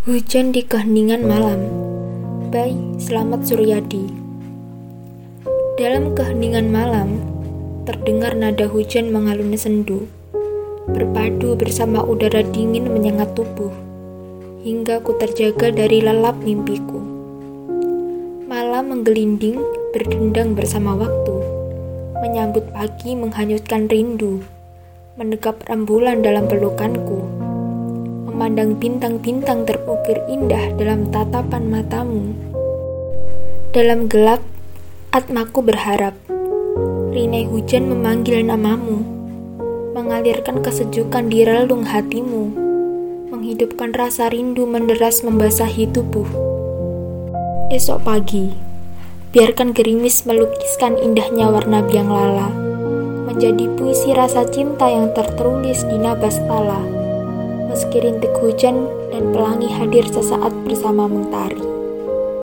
Hujan di keheningan malam. By Selamat Suryadi. Dalam keheningan malam Terdengar nada hujan mengalun sendu. Berpadu bersama udara dingin menyengat tubuh Hingga ku terjaga dari lelap mimpiku. Malam menggelinding berdendang bersama waktu. Menyambut pagi menghanyutkan rindu Menegap rembulan dalam pelukanku memandang bintang-bintang terukir indah dalam tatapan matamu. Dalam gelap, atmaku berharap. Rinai hujan memanggil namamu, mengalirkan kesejukan di relung hatimu, menghidupkan rasa rindu menderas membasahi tubuh. Esok pagi, biarkan gerimis melukiskan indahnya warna biang lala, menjadi puisi rasa cinta yang tertulis di nabas pala meski rintik hujan dan pelangi hadir sesaat bersama mentari.